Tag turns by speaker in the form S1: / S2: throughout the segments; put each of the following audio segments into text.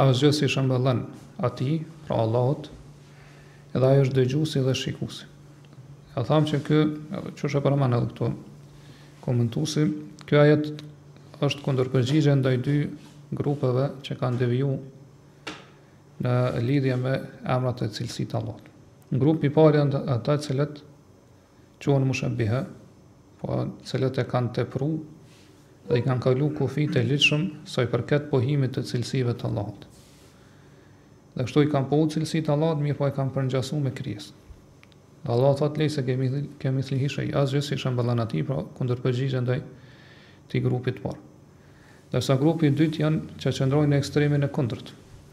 S1: Asgjë s'i shëmbëllon Atij, pra Allahut, dhe Ai është Dëgjuesi dhe Shikuesi. Ja thamë që ky, qysh e përmend edhe këtu komentuesi, ky ajet është kundërpërgjigje ndaj dy grupeve që kanë deviju në lidhje me emrat e cilësitë e Allahut. Grupi i parë janë ata të cilët quhen mushabbiha, po të cilët e kanë tepru dhe i kanë kalu kufijtë e lejshëm sa i përket pohimit të cilësive të Allahut. Dhe kështu i kanë pohu cilësitë e Allahut, mirëpo e kanë përngjasu me krijesë. Dhe Allahu thotë lejse kemi kemithlihi shej, asgjë s'i shëmbëllen Atij, pra kundërpërgjigje ndaj këtij grupit të parë. Ndërsa grupi i dytë janë që qëndrojnë në ekstremin e kundërt.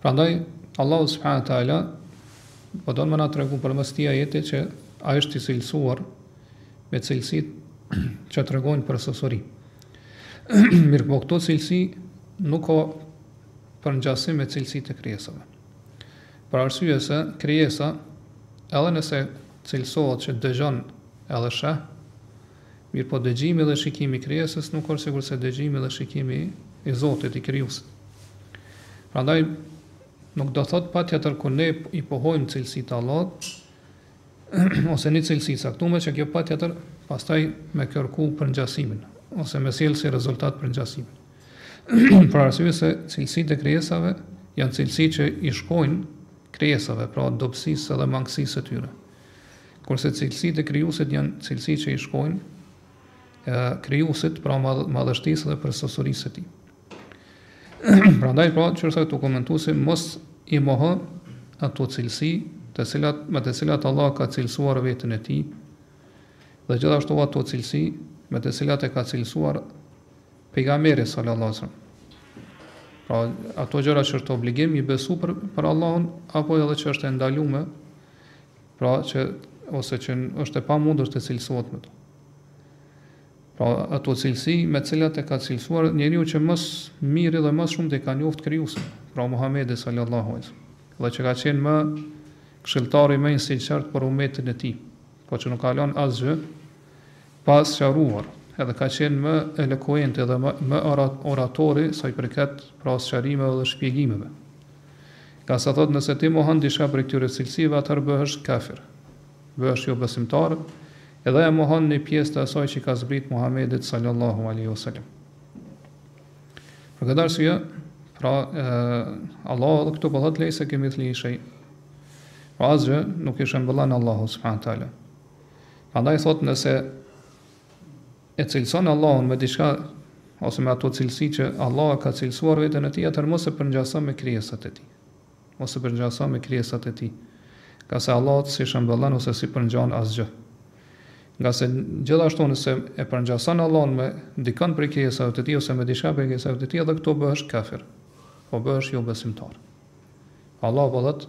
S1: Prandaj Allahu subhanahu wa taala po don më na tregu përmes këtij ajeti që ai është i cilësuar me cilësi që tregojnë përsosuri. Mirëpo këto cilësi nuk ka përngjasim me cilësitë e krijesave. Për arsye se krijesa edhe nëse cilësohet që dëgjon edhe sheh, Mirëpo dëgjimi dhe shikimi i krijesës nuk është sikurse dëgjimi dhe shikimi i Zotit, i Krijuesit. Prandaj nuk do thotë patjetër kur ne i pohojmë cilësitë të Allahut ose një cilësi të caktuar që kjo patjetër pastaj me kërku përngjasimin ose me sjellë si rezultat përngjasimin. Për arsye se cilësitë e krijesave janë cilësi që i shkojnë krijesave, pra dobësisë dhe mangësisë së tyre. Kurse cilësitë e krijuesit janë cilësi që i shkojnë krijuesit, pra madhështisë dhe përsosërisë së tij. Prandaj pra thotë komentuesi mos i moho ato cilësi të cilat me të cilat Allahu e ka cilësuar veten e tij dhe gjithashtu ato cilësi me të cilat e ka cilësuar pejgamberi sallallahu alajhi wasallam. Pra ato gjëra që është obligim me i besu për, për Allahun apo edhe që është e ndaluar Pra që ose që është e pamundur të cilësohet me to. Pra ato cilësi me të cilat e ka cilësuar njeriu që më së miri dhe më shumë e ka njoftë krijuesin, pra Muhamedi sallallahu alaihi wasallam, dhe që ka qenë më këshilltari më i sinqert për umetin e tij, po që nuk ka lënë asgjë Pa sqaruar, edhe ka qenë më elokuent edhe më oratori sa i përket pra sqarimeve dhe shpjegimeve. Ngase thotë nëse ti mohon diçka prej këtyre cilësive atëherë bëhesh kafir, bëhesh jobesimtar dhe e mohon një pjesë të asaj që i ka zbritë Muhamedit sallallahu alejhi ve selem. Për këtë arsye, pra e, Allahu edhe këtu po thotë lejse kemithlihi shej. Pra asgjë nuk i shëmbëllen Allahut subhanahu teala. Prandaj thotë nëse e cilëson Allahun me diçka ose me ato cilësi që Allah ka cilësuar veten e tij, atëherë mos e përngjaso me krijesat e tij. Mos e përngjaso me krijesat e tij. Ngase Allahut s'i shëmbëllen ose s'i përngjan asgjë. Ngase gjithashtu nëse e përngjason Allahun me dikon prej krijesave të tij ose me diçka prej krijesave të tij, edhe këtu bëhesh kafir. Po bëhesh jo besimtar. Allah po thotë,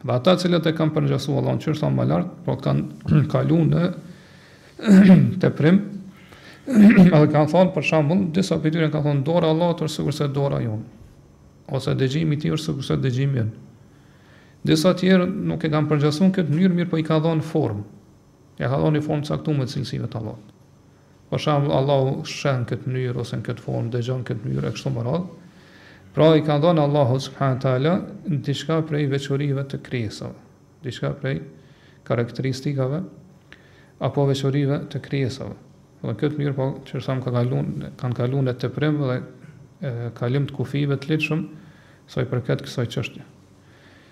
S1: Dhe ata të cilët e kanë përngjasu Allahun siç thamë më lart, pra kanë kalu në teprim, edhe kanë thonë për shembull, disa prej tyre kanë thonë dora e Allahut është sikurse dora jonë, ose dëgjimi i tij është sikurse dëgjimi ynë. Disa të tjerë nuk e kanë përngjasu këtë mënyrë, mirëpo i kanë dhënë formë. Ja kanë dhënë formë të caktume cilësive të Allahut. Për shembull, Allahu sheh në këtë mënyrë ose në këtë formë, dëgjon në këtë mënyrë e kështu me radhë. Pra i kanë dhënë Allahu subhanahu teala diçka prej veçorive të krijesave, diçka prej karakteristikave apo veçorive të krijesave. Dhe në këtë mënyrë po siç thamë ka kaluar, kanë kaluar në teprim dhe kalim të kufijve të ligjshëm sa i përket kësaj çështje.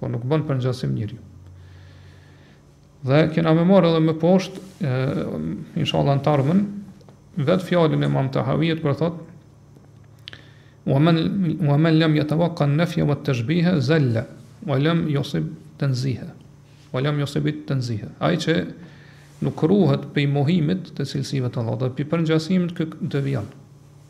S1: Po nuk bën përngjasim njeriu. Dhe kena me marrë edhe më poshtë, inshallah në t'ardhmen, vetë fjalën e Imam Tahawiut kur thotë Wa man wa man lam yatawaqqa an-nafy wa at-tashbih zalla wa lam yusib tanziha. Wa lam yusib tanziha. Ai që nuk ruhet prej mohimit të cilësive të Allahut, dhe prej përngjasimit ky devijon.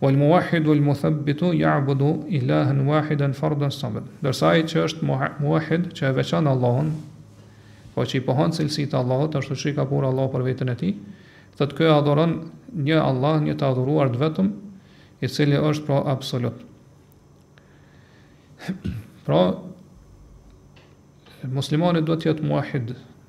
S1: Wal muwahhidu al muthabbitu ya'budu ilahan wahidan fardan samad. Ndërsa ai që është muwahhid, që e veçon Allahun, po që i pohon cilësitë e Allahut, ashtu siç i ka pohu Allahu për veten e tij, thotë ky adhuron një Allah, një të adhuruar të vetëm, i cili është pra absolut. Pra, muslimani duhet të jetë muwahhid,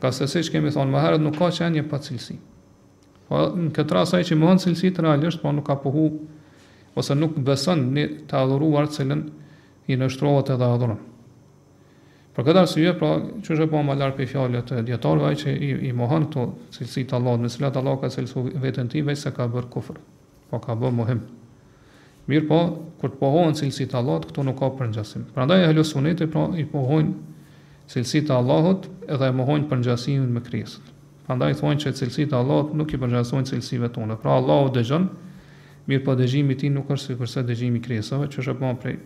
S1: Ngase siç kemi thënë më herët nuk ka qenie pa cilësi. Po në këtë rast ai që mohon cilësitë realisht po nuk ka pohu ose nuk beson në të adhuruar të cilin i nënshtrohet edhe adhuron. Për këtë arsye, pra, siç e pamë më lart për fjalët e dijetarëve, ai që i, i mohon këto cilësi të Allahut, me cilat Allah ka cilësu veten e tij, veçse ka bërë kufër. Po ka bë mohim. Mirëpo kur të pohohen cilësitë e Allahut, këtu nuk ka përngjasim. Prandaj ehlu suneti pra i pohojnë cilësitë e Allahut dhe e mohojnë përngjasimin me krijesat. Prandaj thonë që cilësitë e Allahut nuk i përngjasojnë cilësive tona. Pra Allahu dëgjon, mirëpo dëgjimi i tij nuk është sikurse dëgjimi i krijesave, që është e prej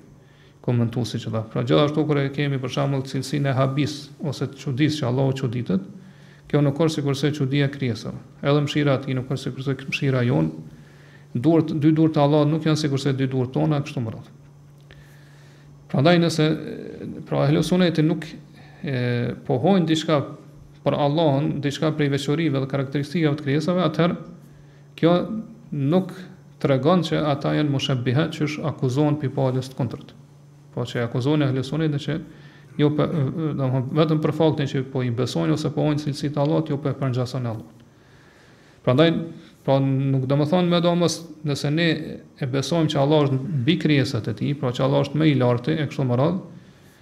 S1: Komentuesi siç tha, Pra gjithashtu kur e kemi për shembull cilësinë e habisë ose të çudisë që Allahu çuditet, kjo nuk është sikurse çudia e krijesave. Edhe mëshira e Tij nuk është sikurse mëshira jonë, duart, dy duart e Allahut nuk janë sikurse dy duart tona e kështu me radhë. Prandaj nëse pra ehlu suneti nuk e pohojnë diçka për Allahun, diçka prej veçorive dhe karakteristikave të krijesave, atëherë Kjo nuk tregon që ata janë mushabbihë qysh akuzohen prej palës së kundërt. Po që akuzohen ehlu suneti që jo për, domethënë vetëm për faktin që po i besojnë ose pohojnë cilësitë e Allahut, jo po e përngjasoni Allahun. Prandaj Pra nuk domethënë medoemos nëse ne e besojmë që Allah është mbi krijesat e tij, pra që Allah është më i lartë e kështu me radhë,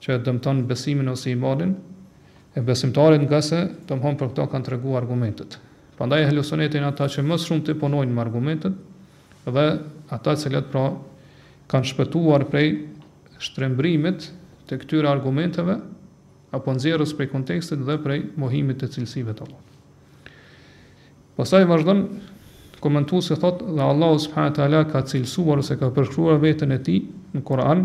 S1: që e dëmton besimin ose imanin e besimtarit ngase domthon për këto kanë tregu argumentet prandaj ehlu suneti janë ata që më shumti punojnë me argumentet dhe ata të cilët pra kanë shpëtuar prej shtrembrimit të këtyre argumenteve apo nxjerrjes prej kontekstit dhe prej mohimit të cilësive të Allahut. Pastaj vazhdon komentuesi thotë dhe Allahu subhanahu wa taala ka cilësuar ose ka përshkruar veten e tij në Kur'an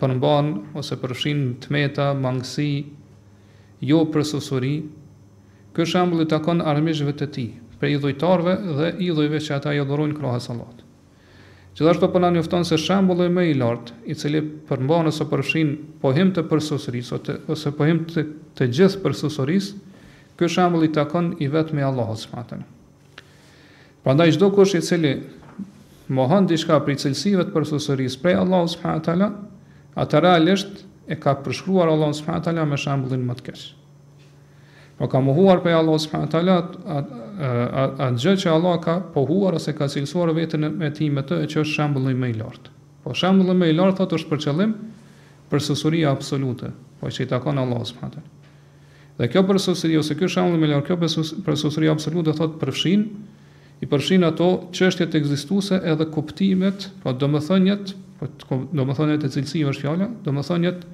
S1: Përmban ose përfshin të meta, mangësi, jo përsosuri. Ky shembull i takon armiqve të tij, prej idhujtarëve dhe idhujve që ata i adhurojnë krahas Allahut. Gjithashtu po na njofton se shembulli më i lartë, i cili përmban ose përfshin pohim të përsosurisë ose pohim të të gjithë përsosurisë, ky shembull i takon vetëm Allahut subhanehu te ala. Prandaj çdo kush i cili mohon diçka prej cilësive të përsosurisë prej Allahut subhanahu teala, ai realisht e ka përshkruar Allahu subhanahu teala me shembullin më të keq. Po pra ka mohuar prej Allahut subhanahu teala atë gjë që Allah ka pohuar ose ka cilësuar veten e tij me të, që është shembulli më i lartë. Po shembulli më i lartë thotë është për qëllim përsosuria absolute, po që i takon Allahut subhanahu teala. Dhe kjo përsosri ose ky shembull më i lartë kjo përsosri absolute thotë përfshin, i përfshin ato çështjet ekzistuese edhe kuptimet, pra domethëniet, domethëniet e cilësive është fjala, domethëniet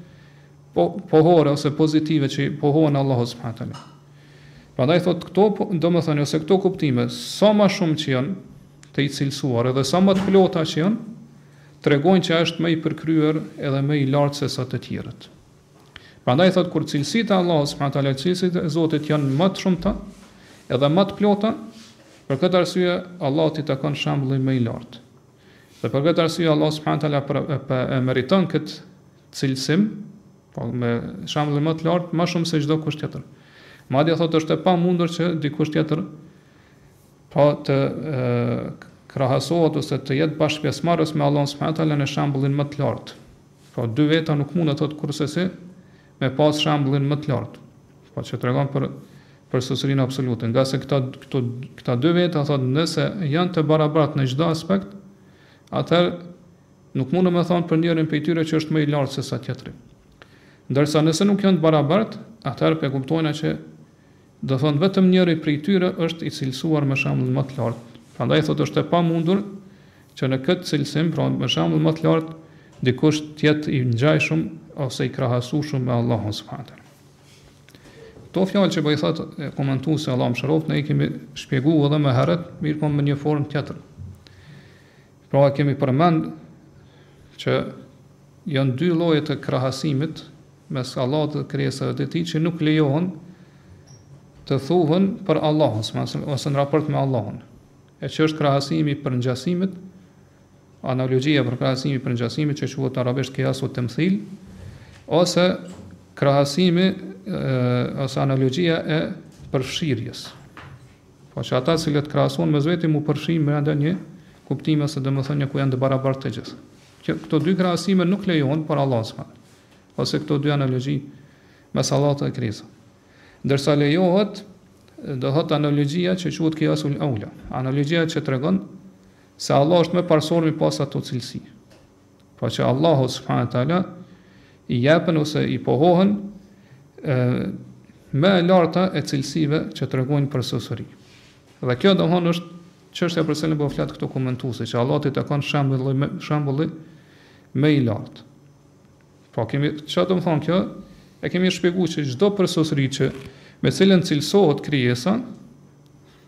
S1: po, pohore ose pozitive që i pohohen Allahut subhanahu teala. Prandaj thotë këto po, domethënie ose këto kuptime sa më shumë që janë te i cilësuari edhe sa më të plota që janë, tregojnë që është më i përkryer edhe më i lartë se sa të tjerët. Prandaj thotë kur cilësitë e Allahut subhanahu wa taala, cilësitë e Zotit janë më të shumta edhe më të plota, për këtë arsye Allahut i takon shembulli më i lartë. Dhe për këtë arsye Allahu subhanahu wa taala e meriton këtë cilësim, po me shembull më të lartë, më shumë se çdokush tjetër. Madje thotë është e pamundur që dikush tjetër pa po të krahasohet ose të jetë bashkëpjesmarrës me Allahun subhanahu wa taala në shembullin më të lartë. Po dy veta nuk mundet thotë kurrsesi me pas shembullin më të lartë, po që tregon për përsosurinë absolute, ngase këta këto këta dy veta thotë nëse janë të barabartë në çdo aspekt, atëherë nuk mundë me thënë për njërin prej tyre që është më i lartë sesa tjetri. Ndërsa nëse nuk janë të barabartë, atëherë po e kuptojna që Domethënë vetëm njëri prej tyre është i cilësuar me shembullin më të lartë. Prandaj thotë është e pamundur që në këtë cilësim, pra me shembull më të lartë, dikush të jetë i ngjajshëm ose i krahasueshëm me Allahun subhanahu teala. Këto fjalë që po i thotë komentuesi Allahu e mëshiroftë, ne i kemi shpjeguar edhe më herët, mirëpo me një formë tjetër. Pra e kemi përmend që janë dy lloje të krahasimit mes Allahut dhe krijesave të tij që nuk lejohen të thuhen për Allahun, ose në raport me Allahun. E që është krahasimi i përngjasimit, analogjia apo krahasimi i përngjasimit që quhet arabisht kijasu temthil, ose krahasimi ose analogjia e përfshirjes. Por që ata të cilët krahasohen mes veti me u përfshi brenda një kuptimi ose domethënie ku janë të barabartë të gjithë. Kjo këto dy krahasime nuk lejohen për Allahun subhan. Ose këto dy analogji mes Allahut dhe krijesave. Ndërsa lejohet domethënë analogjia që quhet kijasul eula, analogjia që tregon se Allahu është më parësor me pas ato cilësi. pra që Allahu subhanahu teala i jepen ose i pohohen e, më e larta e cilësive që tregojnë përsosuri. Dhe kjo domethënë është çështja për të cilën po flet këtu komentuesi që Allahut i takon shembulli, më, shembulli më i lartë. Po, pra, kemi, domethënë kjo, e kemi shpjegu që çdo përsosuri që me të cilën cilësohet krijesa,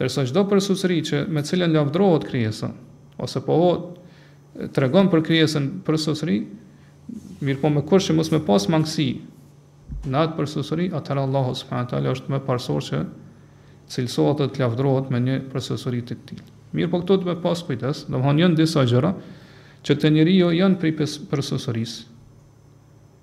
S1: Ndërsa çdo përsosuri që me të cilën lavdërohet krijesa, ose po thotë tregon për krijesën përsosuri, mirëpo me kusht që mos me pas mangësi në atë përsosuri, atëherë Allahu subhanahu ve teala është më parësor që të cilësohet dhe të lavdërohet me një përsosuri të këtillë. Mirëpo këtu duhet me pas kujdes, domethënë janë disa gjëra që te njeriu janë prej përsosurisë.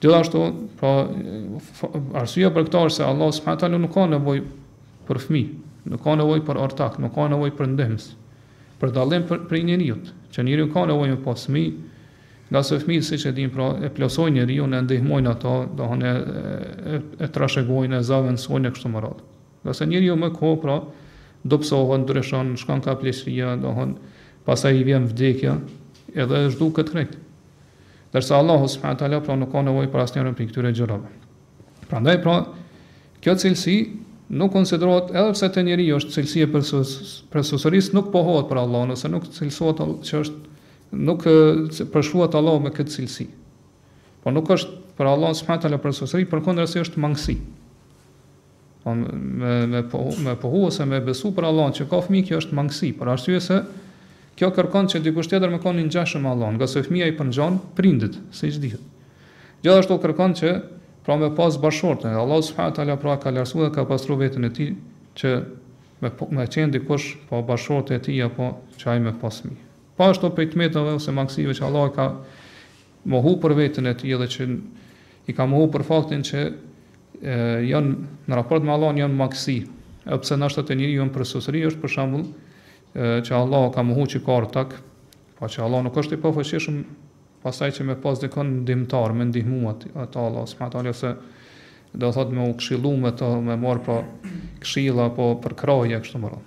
S1: Gjithashtu, pra, arsyeja për këtë është se Allahu subhanahu ve teala nuk ka nevojë për fëmijë, nuk ka nevojë për ortak, nuk ka nevojë për ndihmës. Për dallim prej, prej njeriut, që njeriu ka nevojë me pas fëmijë, ngase fëmijët siç e dimë, pra, e plotësojnë njeriun, e ndihmojnë atë, domethënë e, e, e trashëgojnë, e zëvendësojnë e kështu me radhë. Nga se njeriu me kohë pra dobësohet, ndryshon, shkon kah pleqëria, domethënë, pastaj i vjen vdekja, edhe zhduket krejt. Ndërsa Allahu subhanahu teala pra nuk ka nevojë për asnjërin prej këtyre gjërave. Prandaj pra kjo cilësi nuk konsiderohet edhe pse te njeriu është cilësi e përsosërisë nuk pohohet për Allahun ose nuk cilësohet që është nuk përshkruhet Allahu me këtë cilësi. Po nuk është për Allahun subhanahu teala përsosëri, përkundrazi është mangësi. Po me me po me pohu ose me besu për Allahun që ka fëmijë kjo është mangësi, për arsye se kjo kërkon që dikush tjetër me kon i ngjashëm me Allahun, nga se fëmija i përngjan prindit, siç dihet. Gjithashtu kërkon që pra me pas bashkëshorte. Allahu subhanahu wa taala pra ka lartësu dhe ka pastru veten e tij që me po, me qenë dikush po bashkëshorte e tij apo që ai me pas fëmijë. Po ashtu prej të metave ose mangësive që Allahu ka Mohu për veten e tij dhe që i ka mohu për faktin që janë në raport me Allahun janë mangësi. Edhe pse ndoshta te njeriu janë përsosuri është për shembull që Allahu ka mohu që ka ortak, po që Allahu nuk është i pafuqishëm pastaj që me pas dikon ndihmëtar, me ndihmu atë Allahu subhanahu wa taala se do thot me u këshillu me të, me marr po këshilla apo përkrahje kështu me radhë.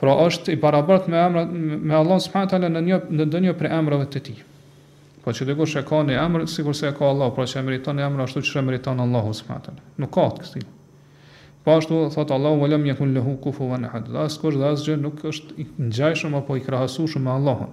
S1: Pra është i barabart me emra me Allahun subhanahu wa taala në një në ndonjë prej emrave të tij. Po që dikush e ka një emër sikurse e ka Allahu, pra që e meriton një emër ashtu siç e meriton Allahu subhanahu wa taala. Nuk ka të këtillë. Po ashtu thot Allahu walam yakun lahu kufuwan ahad. Dhe askush dhe asgjë nuk është i ngjashëm apo i krahasueshëm me Allahun.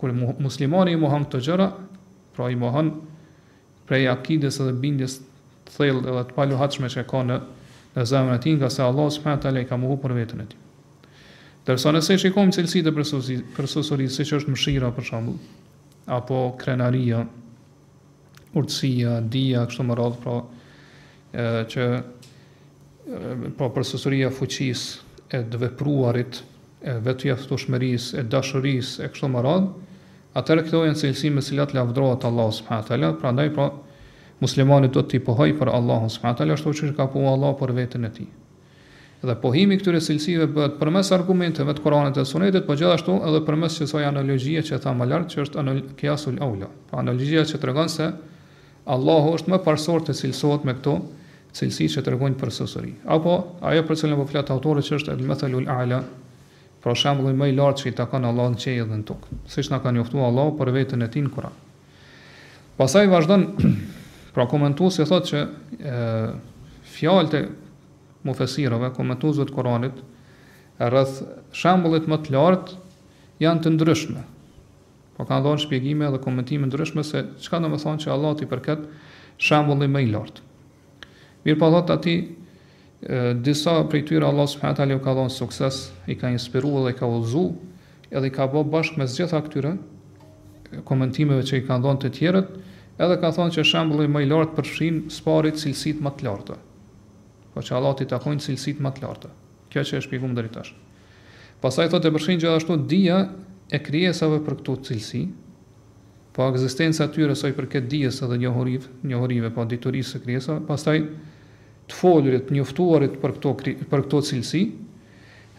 S1: Kur muslimani i mohon këto gjëra, pra i mohon prej akides dhe bindjes të thellë dhe të paluhatshme që ka në në zemrën e tij, nga se Allahu subhanahu wa taala i ka mohu për veten e tij. Ndërsa nëse i shikojmë cilësitë e përsosurisë, siç është mëshira për shembull, apo krenaria, urtësia, dija, kështu me radhë, pra që pra përsësuria e fuqisë e të vepruarit, e vetëmjaftueshmërisë, e dashurisë e kështu me radhë, atëherë këto janë cilësi me të cilat lavdërohet Allahu subhanahu wa taala, prandaj pra muslimani do t'i pohojë për Allahun subhanahu wa taala ashtu siç i ka pohuar Allahu për veten e tij. Dhe pohimi i këtyre cilësive bëhet përmes argumenteve të Kuranit dhe Sunetit, por gjithashtu edhe përmes kësaj analogjie që e thamë më lart, që është anal kiasul aula, pra analogjia që tregon se Allahu është më parësor të cilësohet me këto cilësi që tregojnë përsosuri. Apo, ajo për të cilën po flet autori që është El-Mathalul A'la, pra shembulli më i lartë që i takon Allahut në qiell dhe në tokë, siç na ka njoftuar Allahu për veten e Tij në Kur'an. Pastaj vazhdon, pra komentuesi thotë që e, fjalët e mufesirëve, komentuesve të Kur'anit, rreth shembullit më të lartë janë të ndryshme. por kanë dhënë shpjegime dhe komentime ndryshme se çka do të thonë që Allahut i përket shembulli më i lartë. Mirpo thotë aty disa prej tyre Allah subhanahu taala u ka dhënë sukses, i ka inspiruar dhe i ka udhëzu, edhe i ka bë bashkë me gjitha këtyre komentimeve që i kanë dhënë të tjerët, edhe ka thënë që shembulli më i lartë përfshin sparit cilësitë më të larta. Po që Allahut i takojnë cilësitë më të larta. Kjo që e shpjeguam deri tash. Pastaj thotë e përfshin gjithashtu dija e krijesave për këto cilësi, po ekzistenca e tyre sa i përket dijes dhe njohurive, njohurive po diturisë së krijesave, pastaj të folurit, të njoftuarit për këto për këto cilësi,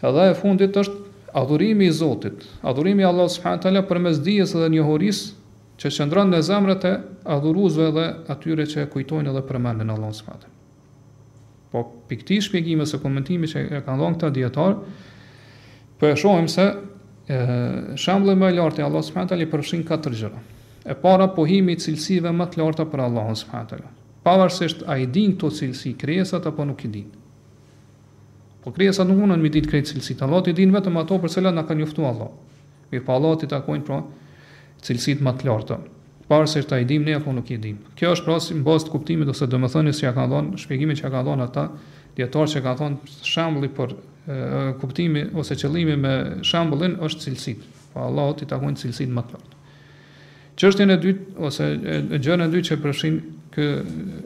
S1: dhe e fundit është adhurimi i Zotit, adhurimi i Allahut subhanahu teala përmes dijes dhe njohurisë që qëndron në zemrat e adhuruesve dhe atyre që e kujtojnë dhe përmendin Allahun subhanahu teala. Po prej këtij shpjegimi ose komentimi që e kanë dhënë këta dietar, po e shohim se ë shembulli më i lartë i Allahut subhanahu taala i përfshin katër gjëra. E para pohimi i cilësive më të larta për Allahun subhanahu taala. Pavarësisht a i din këto cilësi krijesat apo nuk i din. Po krijesat nuk mundën mi ditë krejtë cilësitë e Allahut, i din vetëm ato për cilat na ka njoftuar Allah. Mirëpo Allahut i takojnë pra cilësitë më të larta. Pavarësisht a i dimë ne apo nuk i dimë. Kjo është pra si në bazë të kuptimit ose domethënies që ja kanë dhënë, shpjegimit që ja kanë dhënë ata dietarë që kanë thënë shembulli po kuptimi ose qëllimi me shembullin është cilësitë. Pra Allahut i takojnë cilësitë më të larta. Çështja e dytë ose gjëja e dytë që përfshin ky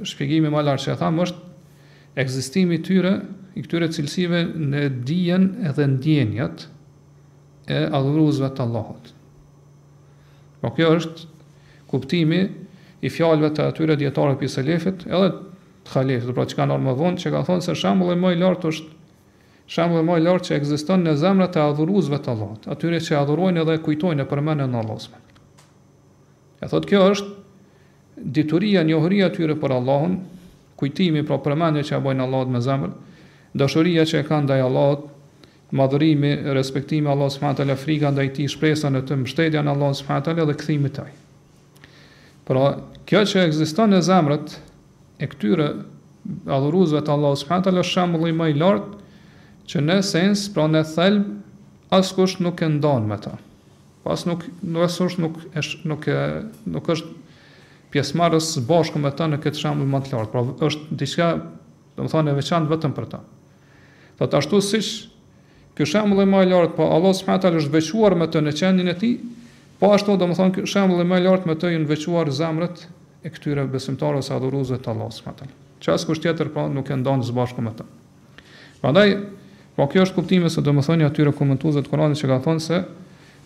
S1: shpjegimi më lart që e thamë është ekzistimi i tyre i këtyre cilësive në dijen dhe ndjenjat e adhuruesve të Allahut. Po kjo është kuptimi i fjalëve të atyre dietarëve të selefit, edhe të halefit, pra që kanë ardhur më vonë, që kanë thënë se shembulli më i lartë është shembulli më i lartë që ekziston në zemrat e adhuruesve të Allahut, atyre që adhurojnë dhe kujtojnë e përmendin Allahun. E thotë kjo është dituria, njohuria e tyre për Allahun, kujtimi pra përmendja që i bojnë Allahut me zemër, dashuria që e kanë ndaj Allahut, Madhërimi, respektimi i Allahut subhanahu wa taala, frika ndaj Tij, shpresa në Të, mbështetja në Allahun subhanahu wa taala dhe kthimi te Ai. Pra, kjo që ekziston në zemrat e këtyre adhuruesve të Allahut subhanahu wa taala është shembulli më i lartë që në esencë, pra në thelb, askush nuk e ndan me ta. Pas nuk nuk askush nuk është nuk e nuk është pjesëmarrës së bashku me ta në këtë shembull më të lartë. Pra është diçka, domethënë e veçantë vetëm për ta. Thotë ashtu siç Ky shembulli më i lartë, po Allahu subhanahu wa taala është veçuar me të në qenien e tij, po ashtu domethënë ky shembulli më i lartë me të janë veçuar zemrat e këtyre besimtarëve ose adhuruesve të Allahut subhanahu wa taala. Që askush tjetër pra nuk e ndan së bashku me të. Prandaj, po kjo është kuptimi se domethënia e atyre komentuesve të Kuranit që kanë thënë se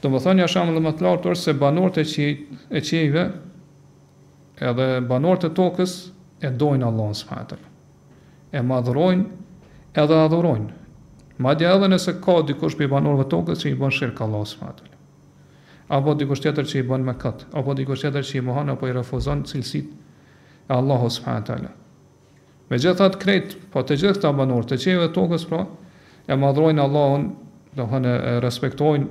S1: domethënia e shembullit më të lartë është se banorët e qiej e qiejve edhe banorët e tokës e dojnë Allahun subhanahu wa taala. e madhërojnë edhe adhurojnë. Madje edhe nëse ka dikush prej banorëve të tokës që i bën shirk Allahut subhanahu teala. Apo dikush tjetër që i bën mëkat, apo dikush tjetër që i mohon apo i refuzon cilësitë e Allahut subhanahu teala. Megjithatë krejt, po të gjithë këta banorë të qiejve e tokës pra e madhrojnë Allahun, domethënë e respektojnë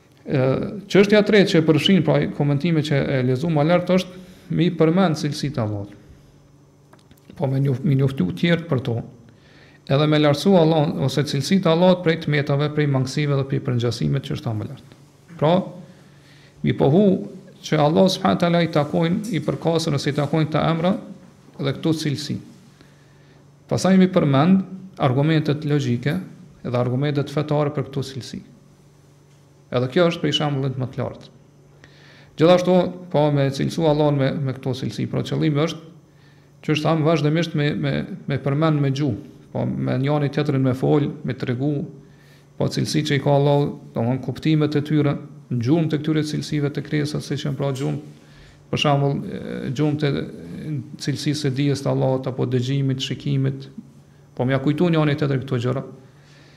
S1: Çështja e tretë që përfshin pra komentimi që e lexuam më lart është me i përmend cilësitë e Allahut. Po me njoft, me njoftu të tjerët për to. Edhe me lartësu Allahun ose cilësitë e Allahut prej të metave, prej mangësive dhe prej përngjasimit qysh thamë lart. Pra, me pohu që Allahut subhanahu wa taala i takojnë i përkasin ose i takojnë këta emra dhe këto cilësi. Pastaj me i përmend argumentet logjike dhe argumentet fetare për këto cilësi. Edhe kjo është prej shembullit më të lartë. Gjithashtu, po me cilësu Allahun me me këto cilësi, pra qëllimi është qysh thamë vazhdimisht me me me përmend me gjuhë, po me njëri-tjetrin me fol, me tregu, po cilësi që i ka Allahu, domthon kuptimet e tyre, gjurmët e këtyre cilësive te krijesat, siç janë pra gjurmët, për shembull, gjurmët e cilësisë së dijes të Allahut, apo dëgjimit, shikimit, po me ia kujtu njëri-tjetrit këto gjëra,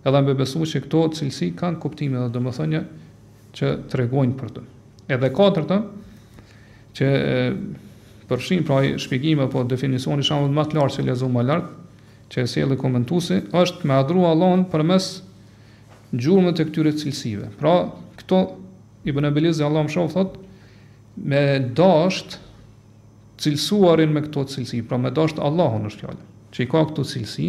S1: Edhe me besu që këto cilësi kanë kuptime dhe domethënie që tregojnë për të. Edhe e katërta që përfshin pra shpjegimi apo definicioni i shembullit më të lartë që lexuam më lart, që e sjell komentuesi, është me adhuru Allahun përmes gjurmëve të këtyre cilësive. Pra, këtu Ibn Ebil Izi Allahu e mëshiroftë thotë me dasht të cilësuarin me këto cilësi, pra me dasht Allahun është fjala, që i ka këto cilësi,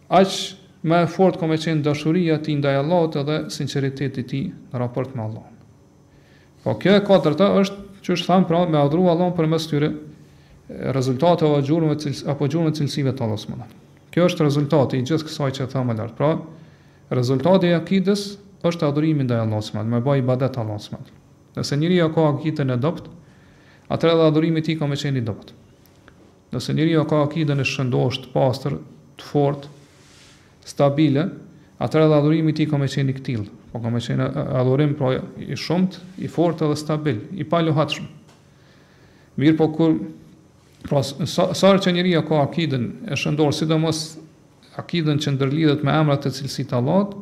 S1: Aq më e fortë ka me qenë dashuria e tij ndaj Allahut edhe sinqeriteti i tij në raport me Allahun. Po kjo e katërta është, qysh thamë, pra me adhuru Allahun përmes këtyre rezultateve apo gjurmëve të cilësive apo gjurmëve të cilësive të Allahut subhanahu. Kjo është rezultati i gjithë kësaj që thamë më lart. Pra, rezultati i akides është adhurimi ndaj Allahut subhanahu, me i bë ibadet Allahut subhanahu. Nëse njeriu ka akiden e dobët, atëherë edhe adhurimi i tij ka me qenë i dobët. Nëse njeriu ka akiden e shëndoshë, të pastër, të fortë, stabile, atëherë edhe adhurimi i tij ka me qenë i këtillë, po ka me qenë adhurim pra i shumtë, i fortë edhe stabil, i paluhatshëm. Mirpo kur pra sa sa herë që njeriu ka akiden e shëndoshë, sidomos akiden që ndërlidhet me emrat e cilësitë të Allahut,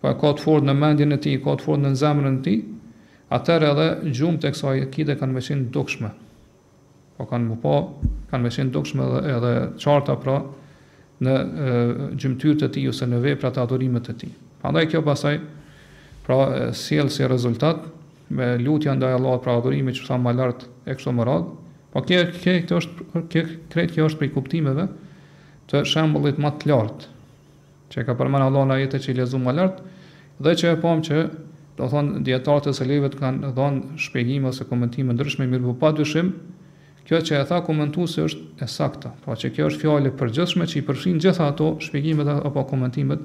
S1: po e ka të fortë në mendjen e tij, ka të fortë në zemrën e tij, atëherë edhe gjurmët e kësaj akide kanë me qenë të dukshme. Po kanë m'u pa, kanë me qenë dukshme edhe, edhe të qarta pra në gjymtyrët e tij ose në veprat e adhurimet e tij. Prandaj kjo pastaj pra sjell si rezultat me lutja ndaj Allahut pra adhurimin që thamë më lart e kështu me radhë. Po kjo kjo kjo është kjo krejt kjo është prej kuptimeve të shembullit më të lartë. që e ka përmend Allahu në ajete që i lexuam më lart dhe që e pamë që do thon dietarët e selefit kanë dhënë shpjegime ose komentime të ndryshme mirëpo pa dyshim kjo që e tha komentuesi është e saktë pra që kjo është fjalë e përgjithshme që i përfshin gjitha ato shpjegimet apo komentimet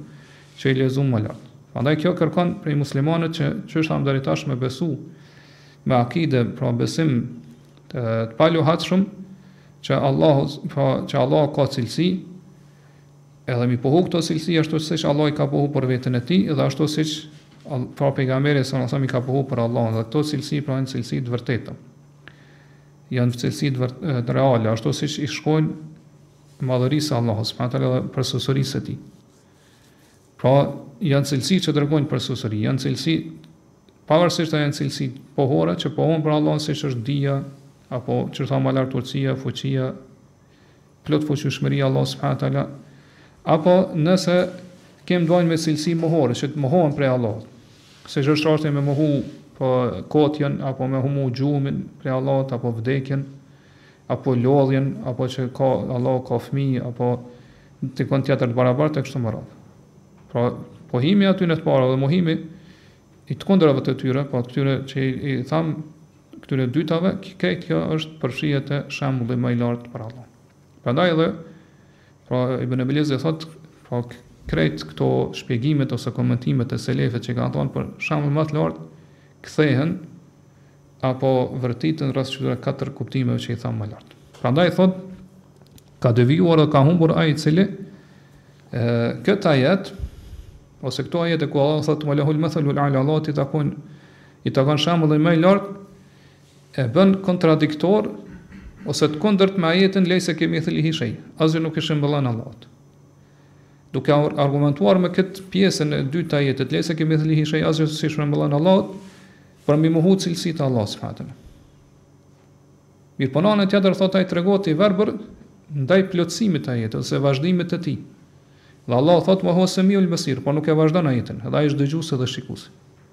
S1: që i lexuam më lart prandaj kjo kërkon prej muslimanit që çështë tham deri tash me besu me akide pra besim të, të paluhatshëm që Allahu pra që Allahu ka cilësi Edhe mi pohu këto cilësi ashtu siç Allahu i ka pohu për veten e tij dhe ashtu siç pra pejgamberi sallallahu alaihi wasallam i ka pohu për Allahun dhe këto cilësi pra janë cilësi të vërteta. Janë cilësi të vërtet reale ashtu siç i shkojnë madhërisë së Allahut subhanahu wa taala dhe përsosërisë së tij. Pra janë cilësi që tregojnë përsosëri, janë cilësi pavarësisht a janë cilësi pohore që pohon për Allahun siç është dija apo që thamë më lart urtësia, fuqia, plotfuqishmëria e Allahut subhanahu teala apo nëse kem të bëjmë me cilësi mohore që të mohohen prej Allahut siç është me mohu po kotjen apo me mohu gjumin prej Allahut apo vdekjen apo lodhjen apo që ka Allahu ka fëmijë apo të ketë tjetër të barabartë kështu më radh. Pra pohimi i atyre të parave dhe mohimi i të kundërave të tyre, pra këtyre që i, i tham këtyre dytave, krejt kjo është përfshihet te shembulli më i lartë për Allah. Prandaj edhe pra Ibn Abil Izi thot, pra krejt këto shpjegimet ose komentimet e selefit që kanë thënë për shembullin më të lartë kthehen apo vërtiten rreth këtyre katër kuptimeve që i thamë më lart. Prandaj thot ka devijuar dhe ka humbur ai i cili ë këtë ajet ose këto ajete ku Allah thot wa lahul mathalul ala Allahut i takon I takon shembulli më i lartë, e bën kontradiktor ose të kundërt me ajetin lejse kemithlihi shej, asgjë nuk i shëmbëllen Allahut. Duke argumentuar me këtë pjesën e dytë të ajetit lejse kemithlihi shej, asgjë nuk i shëmbëllen Allahut, për me i mohu cilësitë e Allahut subhanahu wa Mirëpo n'anën tjetër thot ai tregohet i verbër ndaj plotësimit të ajetit ose vazhdimit të tij. Dhe Allah thot wa huwa samiul basir, por nuk e vazhdon ajetin, dhe ai është dëgjuesi dhe shikuesi.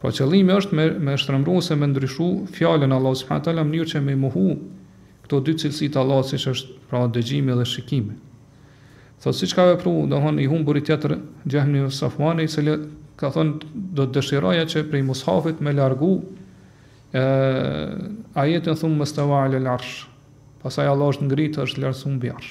S1: Po qëllimi është me me shtrembru ose me ndryshu fjalën e Allahut subhanahu teala në mënyrë që me mohu këto dy cilësi të Allahut siç është pra dëgjimi dhe shikimi. Thotë siç ka vepruar domthon i humburi tjetër Xhehm ibn Safwani i cili ka thënë do të dëshiroja që prej mushafit me largu ë ajetin thumme stawa alal arsh. Pastaj Allah është ngritë, është lartësuar mbi arsh.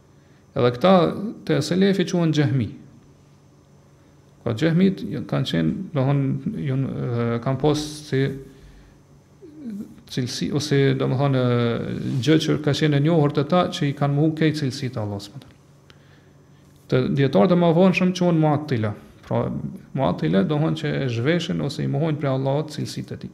S1: Edhe këta të selefi quhen xhehmi. Pra xhehmit kanë qenë, domethon, kanë pas si cilësi, ose domethonë gjë që ka qenë e njohur te ta që i kanë mohu krejt cilësitë e Allahut. Te dijetarët e mëvonshëm quhen muatila, pra muatila domethon që e zhveshin ose i mohojnë prej Allahut cilësitë e tij.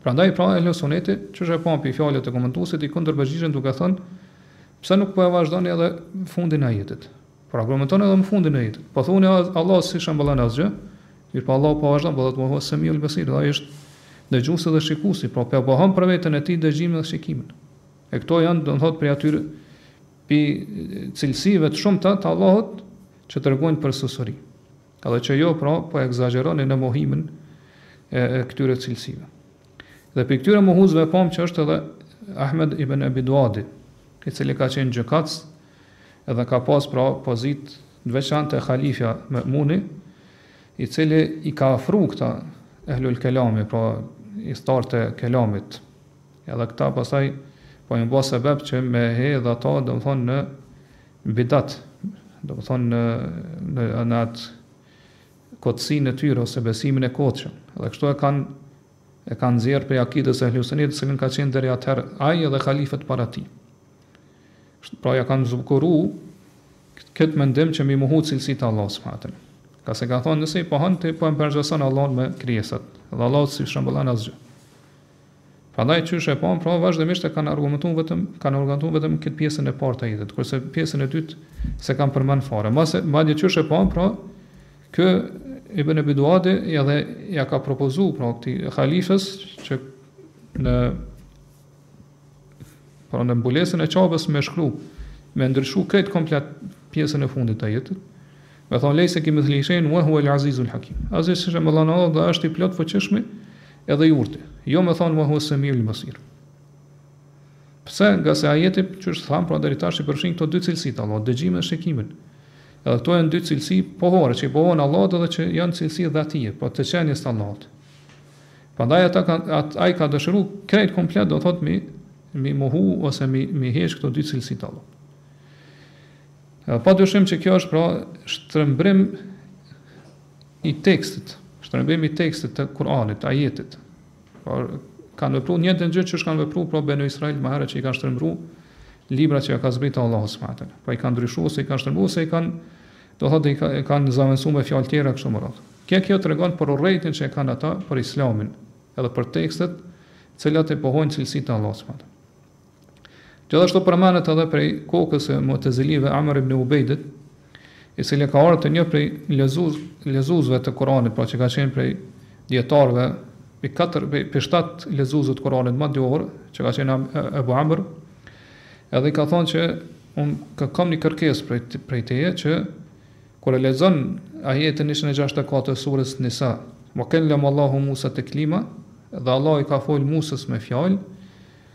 S1: Prandaj pra Ehlu Suneti, qysh e pamë pi fjalëve të komentuesit, i kundërpërgjigjen duke thënë, Pse nuk po e vazhdoni edhe fundin e ajetit? Por argumentoni edhe me fundin e ajetit. Po thoni Allahu s'i shëmbëllen asgjë, mirëpo Allahu po vazhdon, po thotë wa huwa Semiul Basir, ai është dëgjuesi dhe shikuesi, pra po pohon për veten e tij dëgjimin dhe shikimin. E këto janë, do të thotë, prej atyre pi cilësive të shumta të Allahut që tregojnë përsosuri. Edhe që jo, pra, po ekzagjeroni në mohimin e këtyre cilësive. Dhe prej këtyre mohuesve pamë që është edhe Ahmed ibn Abi Duadi, i cili ka qenë gjykatës edhe ka pas pra pozit të veçantë te halifja Memuni, i cili i ka afru këta ehlul kelami, pra ithtarë të kelamit. Edhe këta pastaj u bënë sebep që me hedh atë domethonë në Bidat, domethënë në në në atë kotësinë e tyre ose besimin e kotshëm. Dhe kështu e kanë e kanë nxjerrë prej akidës së Ehlu Sunetit, në të cilën ka qenë deri atëherë ai edhe halifët para tij. Pra ja kanë zbukuru këtë mendim që me i mohu cilësit e Allahut subhanahu wa Kinse ka thonë nëse i pohon ti po e përngjason Allahun me krijesat. Dhe Allahut s'i shëmbëllen asgjë. Prandaj qysh e pamë, pra vazhdimisht e kanë argumentu vetëm, kanë argumentu vetëm këtë pjesën e parë të ajetit, kurse pjesën e dytë s'e kanë përmend fare. Mase, madje qysh e pamë, pra ky Ibn Abi Duadi ja dhe ja ka propozu pra këtij halifës që në pra në mbulesën e qabës me shkru, me ndryshu krejt komplet pjesën e fundit të ajetit, Me thonë lejse kemithlihi shejun wa huwa el azizul hakim. Aziz është me thonë që Allahu është i plotfuqishmi edhe i urti. Jo me thonë wa huwa semiul basir. Pse nga se ajeti qysh thamë para deri tash i përfshin këto dy cilësi të Allahut, dëgjimin dhe shikimin. Edhe këto janë dy cilësi pohore që i pohon Allahu edhe që janë cilësi dhatije, pra të qenies të Allahut. Prandaj ata kanë at, ai ka dëshru krejt komplet do thotë mi mi mohu ose mi mi heq këto dy cilësi të Allahut. Pa dyshim që kjo është pra shtrëmbrim i tekstit, shtrëmbrim i tekstit të Kur'anit, ajetit. Por kanë vepru një gjë qysh kanë vepru pra Banu Israil më herët që i kanë shtrembru librat që ja ka zbrit Allahu subhanahu wa taala. Po i kanë ndryshu ose i kanë shtrembru ose i kanë do thotë i ka, kanë zavendësu me fjalë tjera kështu me radhë. Kjo kjo tregon për urrejtjen që e kanë ata për Islamin, edhe për tekstet, të cilat e pohojnë cilësitë e Allahut subhanahu Gjithashtu përmendet edhe prej kokës së Mu'tazilive Amr ibn Ubejdit, i cili ka ardhur te një prej lezuz lezuzve të Kuranit, pra që ka qenë prej dijetarëve i katër prej shtatë lezuzve të Kuranit më të njohur, që ka qenë Abu Amr, edhe i ka thonë që unë kam një kërkesë prej prej teje që kur e lexon ajetin 164 të surës Nisa, "Wa kallama Allahu Musa taklima", dhe Allah i ka fol Musës me fjalë,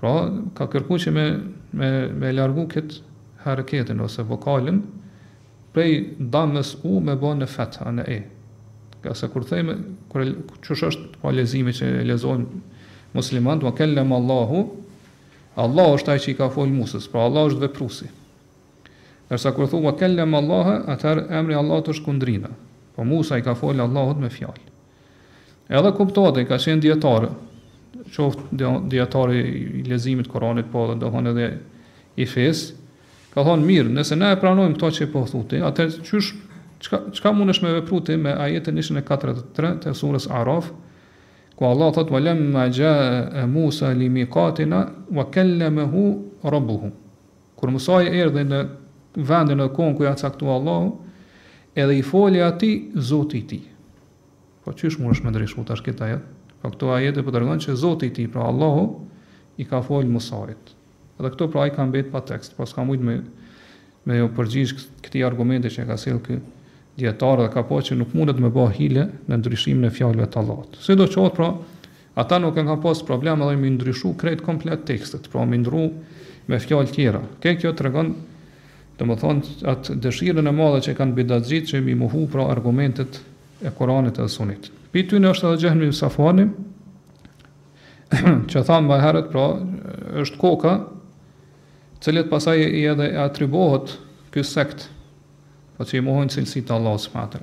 S1: Pra, ka kërku që me, me, me largu këtë hareken ose vokalin prej damës me u bo në fetha në e. Ngase kur themi, kur, qysh është pra po lezimi që lezojnë muslimant, we kellem Allahu, Allah është ai që i ka folë Musës, pra Allah është veprusi. Ndërsa kur thua kellem Allahe, atëherë emri i Allahut është kundrina. Po Musa i ka folë Allahut me fjalë. Edhe kuptohet ai ka qenë dijetar, qoftë dijetar i lezimit të Kuranit, po do thonë edhe i fesë. Ka thonë mirë, nëse ne e pranojmë këtë që po thu ti, atëherë qysh çka çka mundesh me vepru ti me ajetin 143 të surës Araf, ku Allah thotë wa lamma ja Musa limiqatina wa kallamahu rabbuhu. Kur Musai erdhi në vendin dhe kohën ku ja caktu Allahu, edhe i foli atij Zoti i tij. Po qysh mundesh me ndryshu tash këtë ajet? Po këtu ajeti po tregon që Zoti i tij, pra Allahu, i ka folë Musait. Edhe këtu pra ai ka mbet pa tekst, po s'ka mujtë me, me ju përgjigj këtij argumenti që e ka sjellë ky dijetar dhe ka pa që nuk mundet me bo hile në ndryshimin e fjalëve të Allahut. Sidoqoftë pra, Ata nuk e kanë pas problem edhe me i ndryshu krejt komplet tekstet, pra me i ndrru me fjalë tjera. Ke kjo tregon, domethënë, atë dëshirën e madhe që kanë bidatxhitë që mi mohu pra argumentet e Kuranit edhe Sunit. Prej tyne është edhe Xhehm ibn Safwani, që thamë më herët, pra është koka, cilët pasaj i edhe atribohet ky sekt, po që i mohojnë cilësitë Allahu subhanahu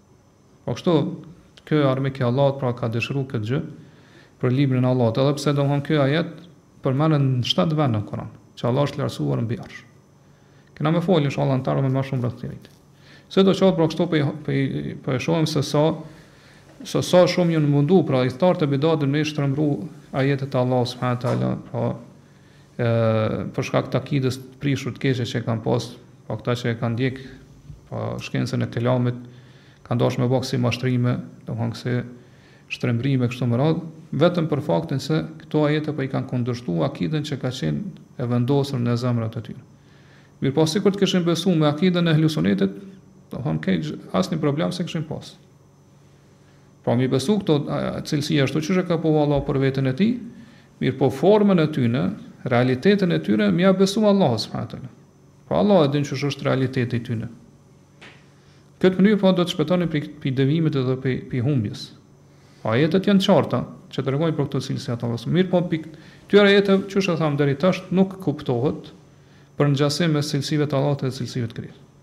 S1: Po kështu, ky armik i Allahut pra ka dëshiruar këtë gjë për librin e Allahut, edhe pse domthon ky ajet përmendet në shtatë vende në Kur'an, që Allah është lartësuar mbi arsh. Kena me fol inshallah në t'ardhmen më shumë rreth këtij. Sido qoftë pra kështu po po po e shohim se sa se sa shumë janë mundu pra ithtarët e bidateve me shtrembru ajetet e Allahut subhanahu teala, pra e për shkak të akidës të prishur të keqe që e kanë pas, po këta që e kanë ndjek po shkencën e kelamit kanë dashur me bo ksi mashtrime, domthon se shtrembrime kështu me radhë, vetëm për faktin se këto ajete po i kanë kundërshtuar akidën që ka qenë e vendosur në zemrat e tyre. Mirëpo, sikur të kishin besuar me akidën e ehli sunetit, domethënë, ke asnjë problem s'e kishin pas. Pra mi besu këto cilësi ashtu qysh e ka pohu Allah për veten e tij, mirëpo formën e tyne, realitetin e tyre, me ia besu Allahut subhanahu teala. Pra Allah e din qysh është realiteti i tyne. Në këtë mënyrë po do të shpetoni prej, prej devijimit dhe prej, prej humbjes. Pra ajetet janë të qarta, që tregojnë për këto cilësi të Allahut. Mirëpo prej këtyre ajeteve, qysh e thamë deri tash, nuk kuptohet përngjasimi i cilësive të Allahut edhe cilësive të krijesave.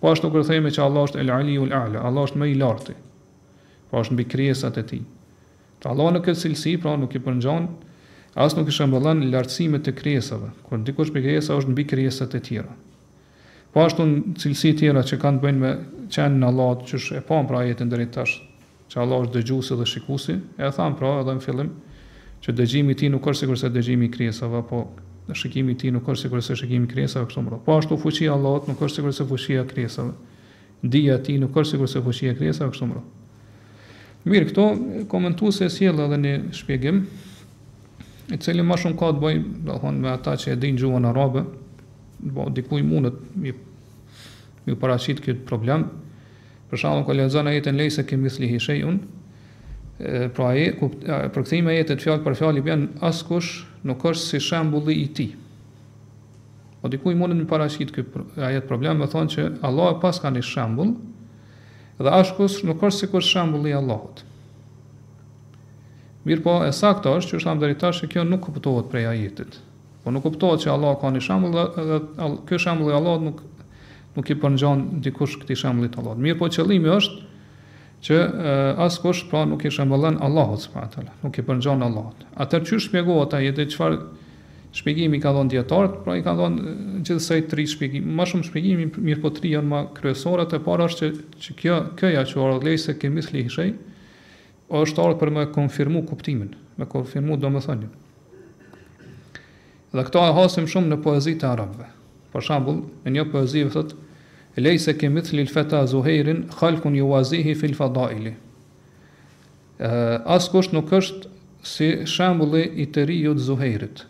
S1: Po ashtu kur themi që Allahu është El Aliul A'la, Allahu është më i larti, pra është mbi krijesat e tij. Pra Allahu në këtë cilësi, pra nuk i përngjan as nuk i shëmbëllen lartësimit të krijesave, kur dikush prej krijesave është mbi krijesat e tjera. Po ashtu në cilësi tjera që kanë të bëjnë me qenien e Allahut, që e pamë pra ajetin deri tash, që Allah është Dëgjuesi dhe Shikuesi, e thamë pra edhe në fillim, që dëgjimi i Tij nuk është sikurse dëgjimi i krijesave, apo shikimi i Tij nuk është sikurse shikimi i krijesave kështu me radhë. Po ashtu fuqia e Allahut nuk është sikurse fuqia e krijesave. Dija e Tij nuk është sikurse fuqia e krijesave kështu me radhë. Mirë, këtu komentuesi e sjellë edhe një shpjegim, i cili më shumë ka të bëjë, domethënë, me ata që e dinë gjuhën arabe, po dikuj mundet mi mi paraqit kjo problem, Për shembull, kur lexon ajetin lejse ke mithlihi shejun, pra ai përkthimi i ajetit fjalë për fjalë i bjen askush nuk është si shembulli i tij. Po dikuj mundet me paraqit ky ajet problem me thonë që Allah e paska një shembull dhe askush nuk është sikur shembulli i Allahut. Mirëpo, e saktë është qysh e thamë deri tash që kjo nuk kuptohet prej ajetit. Po nuk kuptohet që Allah ka një shembull dhe, dhe ky shembull i Allahut nuk Nuk i përngjan dikush këtij shembulli të Allahut. Mirëpo qëllimi është që askush pra nuk i shembullon Allahut subhanahu teala, nuk i përngjan Allahut. Atë qysh shpjegohet ai dhe çfarë shpjegimi ka dhënë dietarët, pra i ka dhënë gjithsej tri shpjegim. Më shumë shpjegime mirëpo tri janë më kryesore, e para është që, që kjo këja që erdh lejse ke mithlihi shej, është ardhur për me konfirmu kuptimin, me konfirmu domethënien. Dhe këtë e hasim shumë në poezitë e arabëve. Për shembull, në një poezi thotë, Lejse ke mithli l'feta Zuhejrin, khalkun juwazihi fil fadaili. Askush nuk është si shembulli i të riut Zuhejrit.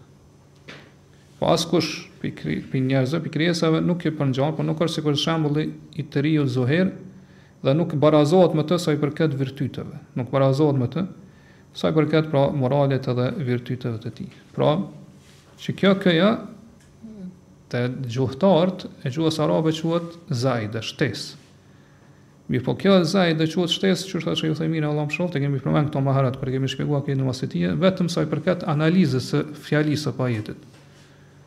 S1: Po askush pi njerëzve, pi krijesave nuk i përngjan, po nuk është sikur shembulli i të riut Zuhejr, Dhe nuk barazohet me të sa i përket virtyteve. Nuk barazohet me të sa i përket pra moralit edhe virtyteve të tij. Pra, që kjo këja te gjuhëtarët e gjuhës arabe quhet zaide, shtesë. Mirëpo kjo zaide quhet shtesë, që është ashtu, e themi na Allah më shoftë, e kemi përmen këto ma herët, po e kemi shpjegu këtë në Uasitije, vetëm sa i përket analizës së fjalisë apo ajetit.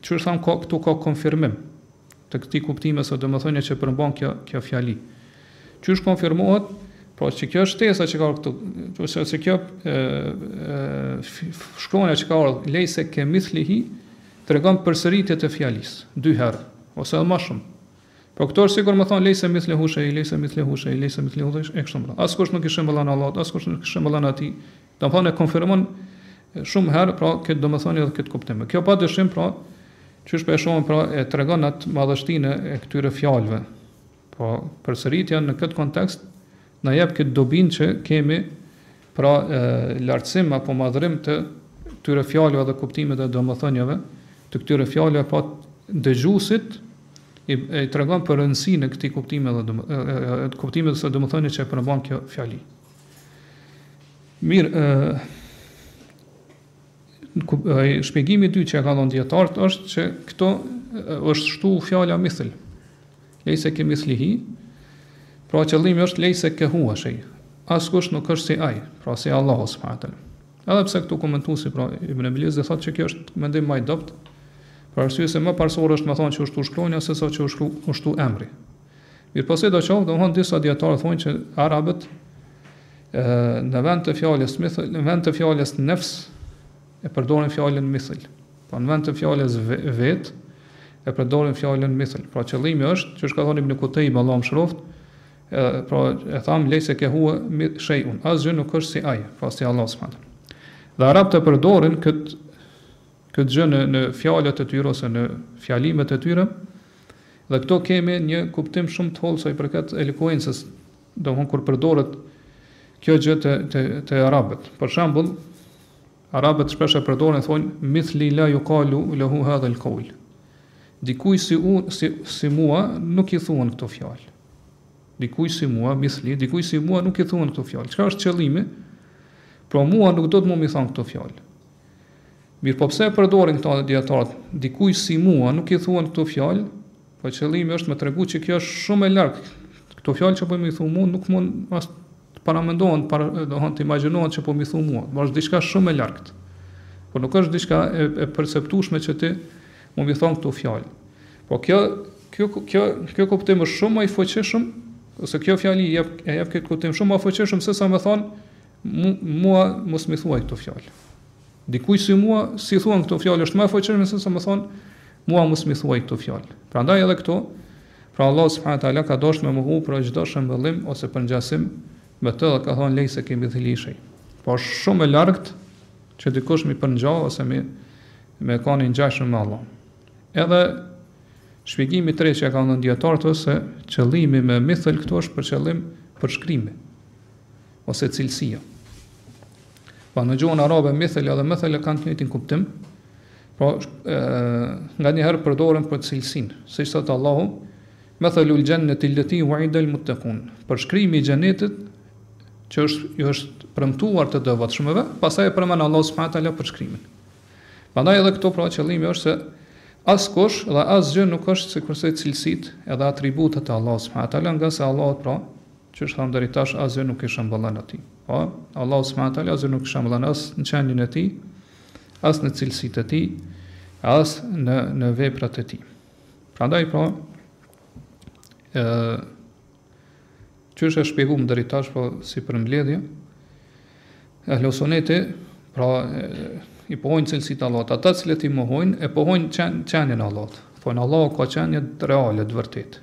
S1: Qysh thamë, ka, këtu ka konfirmim të këtij kuptimi ose domethënia që përmban kjo, kjo fjali. Që është konfirmohet, pra që kjo shtesa që ka këtu, që është që kjo e, e, shkronja që ka ardhë, lejse ke mithlihi, tregon përsëritje të fjalisë, dy herë, ose edhe ma shumë. Po këtu është sikur me thon lejse mithlehu shej, lejse mithlehu shej, lejse mithlehu shej, e kështu me radhë. Askush nuk i shembullon Allahut, askush nuk i shembullon atij, Domethonë e konfirmon shumë herë pra këtë domethënie dhe këtë kuptim. Kjo pa dyshim pra qysh po e shohim pra e tregon atë madhështinë e këtyre fjalëve. Po përsëritja në këtë kontekst na jep këtë dobin që kemi pra e, lartësim apo madhërim të këtyre fjalëve dhe kuptimit dhe domethënieve të këtyre fjalëve pra dëgjuesit i, i tregon për rëndësinë e këtij kuptimi dhe të kuptimit ose domethënia që e përmban kjo fjali. Mirë, ë ai shpjegimi i dytë që ka dhënë dietart është që këtu është shtu fjala mithl. Lejse ke mithlihi. Pra qëllimi është lejse ke hua shej. Askush nuk është si ai, pra si Allahu subhanahu wa taala. Edhe pse këtu komentuesi pra Ibn Ebil Izz thotë se kjo është mendim më i dobët, për arsye se më parësore është me thonë që është shtu shkronja se sa që është shtu emri. Mirëpo sidoqoftë, domthon disa dijetarë thonë që arabët në vend të fjalës mithl, në vend të fjalës nefs e përdorin fjalën mithl. Po në vend të fjalës vet e përdorin fjalën mithl. Pra qëllimi është, që është ka thonë Ibn Kutejbe, Allahu e mëshiroftë, e, pra e thamë lejse ke hua shejun, asgjë nuk është si Ai, pra si Allahu subhanehu. Dhe arabët e përdorin këtë këtë gjë në, në fjalët e tyre ose në fjalimet e tyre, Dhe këtu kemi një kuptim shumë të hollë sa i përket elokuencës, domthon kur përdoret kjo gjë te te te arabët. Për shembull, arabët shpesh e përdorin thonë mithli la yuqalu lahu hadha al-qawl. Dikuj si u si si mua nuk i thuhen këto fjalë. Dikuj si mua mithli, dikuj si mua nuk i thuhen këto fjalë. Çka është qëllimi? Pra mua nuk duhet mu me m'i thanë këto fjalë. Mirëpo pse e përdorin këta dijetarët dikujt si mua nuk i thuhen këto fjalë, po qëllimi është me tregu që kjo është shumë e larg. Këto fjalë që po m'i thu mua nuk mund as të paramendohen, para, do të thonë të imagjinohen që po më i thu mua, por është diçka shumë e largët. Por nuk është diçka e, e perceptueshme që ti me m'i thon këto fjalë. Po kjo kjo kjo ky kuptim është shumë më i fuqishëm ose kjo fjali jep e jep këtë kuptim shumë më fuqishëm sesa me thon Mua mos m'i thuaj këto fjalë. Dikuj si mua, s'i thuhen këto fjalë, është më e fuqishme sesa me thonë, mua mos m'i thuaj këto fjalë. Prandaj edhe këtu, pra Allahu subhanehu teala ka dasht me mohu pra çdo shëmbëllim ose përngjasim me të dhe ka thonë lejse kemithlihi shej. Po është shumë e largët që dikush me i përngja ose me me qenë i ngjashëm me Allahun. Edhe shpjegimi i tretë që e kanë dijetarët se qëllimi me mithl këtu është për qëllim përshkrimi. ose cilësia. Pra në gjuhën arabe mithl edhe methel kanë të njëjtin kuptim. Pra nganjëherë përdoren për cilësinë, siç thotë Allahu, "Mathalul jannati allati wu'ida al-muttaqun." Përshkrimi i xhenetit që është ju është premtuar të devotshmëve, pastaj e përmend Allahu subhanahu teala përshkrimin. Prandaj edhe këtu pra qëllimi është se askush dhe asgjë nuk është sikurse cilësitë edhe atributet e Allahut subhanahu teala, ngase Allahu pra Qysh thamë deri tash asgjë nuk i shëmbëllon atij. Po, Allahu subhanahu wa taala asgjë nuk i shëmbëllon as në qenien e tij, as në cilësitë e tij, as në në veprat e tij. Prandaj po ë qysh e shpjeguam deri tash po si përmbledhje, Ehlusuneti, pra i pohojnë cilësitë e Allahut, ata të cilët i mohojnë e pohojnë qen, qenien e Allahut. Thonë Allahu ka qenie reale të vërtetë.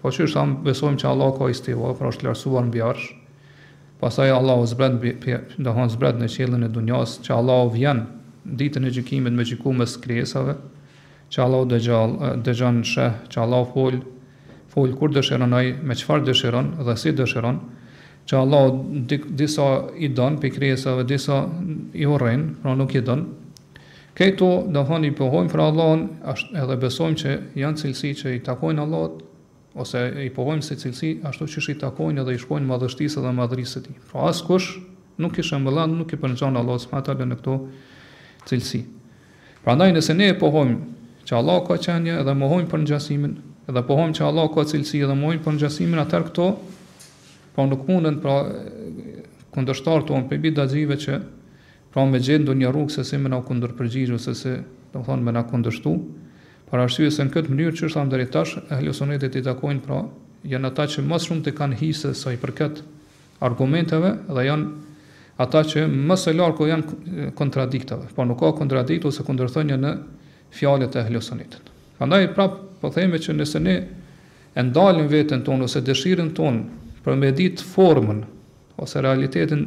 S1: Po qysh thamë, besojmë që Allahu ka istiva, pra është lartësu mbi arsh, pastaj Allahu zbret mbi, domthon zbret në qiellin e dunjas, që Allahu vjen ditën e gjykimit me gjyku mes krijesave, që Allahu dëgjall, dëgjon, sheh, që Allahu folë, folë kur dëshiron ai, me çfarë dëshiron dhe si dëshiron, që Allahu disa i don pe krijesave, disa i urren, pra nuk i don. Këto, do thonë, i pohojmë për Allahun, ashtu edhe besojmë që janë cilësi që i takojnë Allahut, ose i pohojmë si cilësi, ashtu qysh i takojnë edhe i shkojnë madhështisë dhe madhërisë së Tij. Pra askush nuk i shëmbëllon, nuk i përngjan Allahut subhanahu wa taala në këto cilësi. Prandaj nëse ne e pohojmë që Allahu ka qenie dhe mohojmë përngjasimin, dhe pohojmë që Allahu ka cilësi dhe mohojmë përngjasimin, atëherë këto po nuk mundën pra kundërshtar tonë prej bidatxhive që Pra me gjetë ndonjë rrugë se si me na kundërpërgjigj ose si, domethënë, me na kundërshtu, për arsye se në këtë mënyrë, qysh thamë deri tash, ehlu sunnetit i takojnë, pra, janë ata që më shumti kanë hise sa i përket argumenteve dhe janë ata që më së larku janë kontradiktave. Pra nuk ka kontradiktë ose kundërthënie në fjalët e ehlu sunnetit. Prandaj prap po themi që nëse ne e ndalim veten tonë ose dëshirën tonë për me ditë formën ose realitetin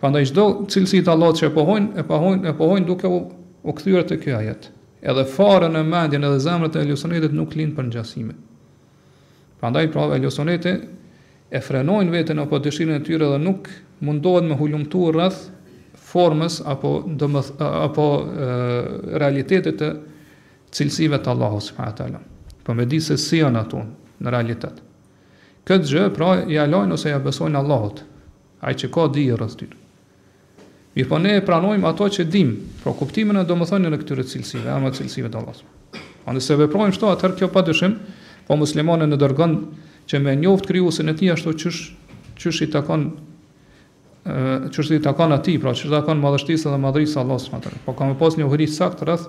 S1: Prandaj çdo cilësi të Allahut që e pohojnë, e pohojnë duke u u kthyer te ky ajet. Edhe fare në mendjen edhe zemrën e Ehlusunnetit nuk lind përngjasimi. Prandaj pra Ehlusunneti e frenojnë veten apo dëshirën e tyre dhe nuk mundohen me hulumtu rreth formës apo dometh apo e, realitetit të cilësive të Allahut subhanahu teala. Po me di se si janë ato në realitet. Këtë gjë pra ja lajnë ose ja besojnë Allahut. Ai që ka dije rreth tyre. Mirëpo ne e pranojmë ato që dimë, pra kuptimin e domethënien e këtyre cilësive, emrave e cilësive të Allahut. A nëse veprojmë kështu, atëherë kjo padyshim, po muslimanin e dërgon që me njoftë krijuesin e tij ashtu qysh qysh i takon qysh i takon atij, pra qysh i takon madhështisë dhe madhërisë së Allahut subhanahu wa taala. Po kam pas një uhri sakt rreth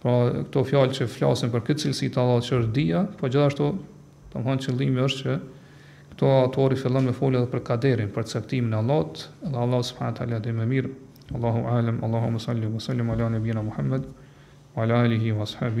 S1: Pra, këto fjalë që flasin për këtë cilësi të Allahut që është dija, po gjithashtu, domthonë qëllimi është që këto autori fillon me folë edhe për kaderin, për caktimin e Allahut, dhe Allahu subhanahu teala di më së miri. Allahu alem, Allahumme salli wa sallim ala nabina Muhammed wa ala alihi wa ashabihi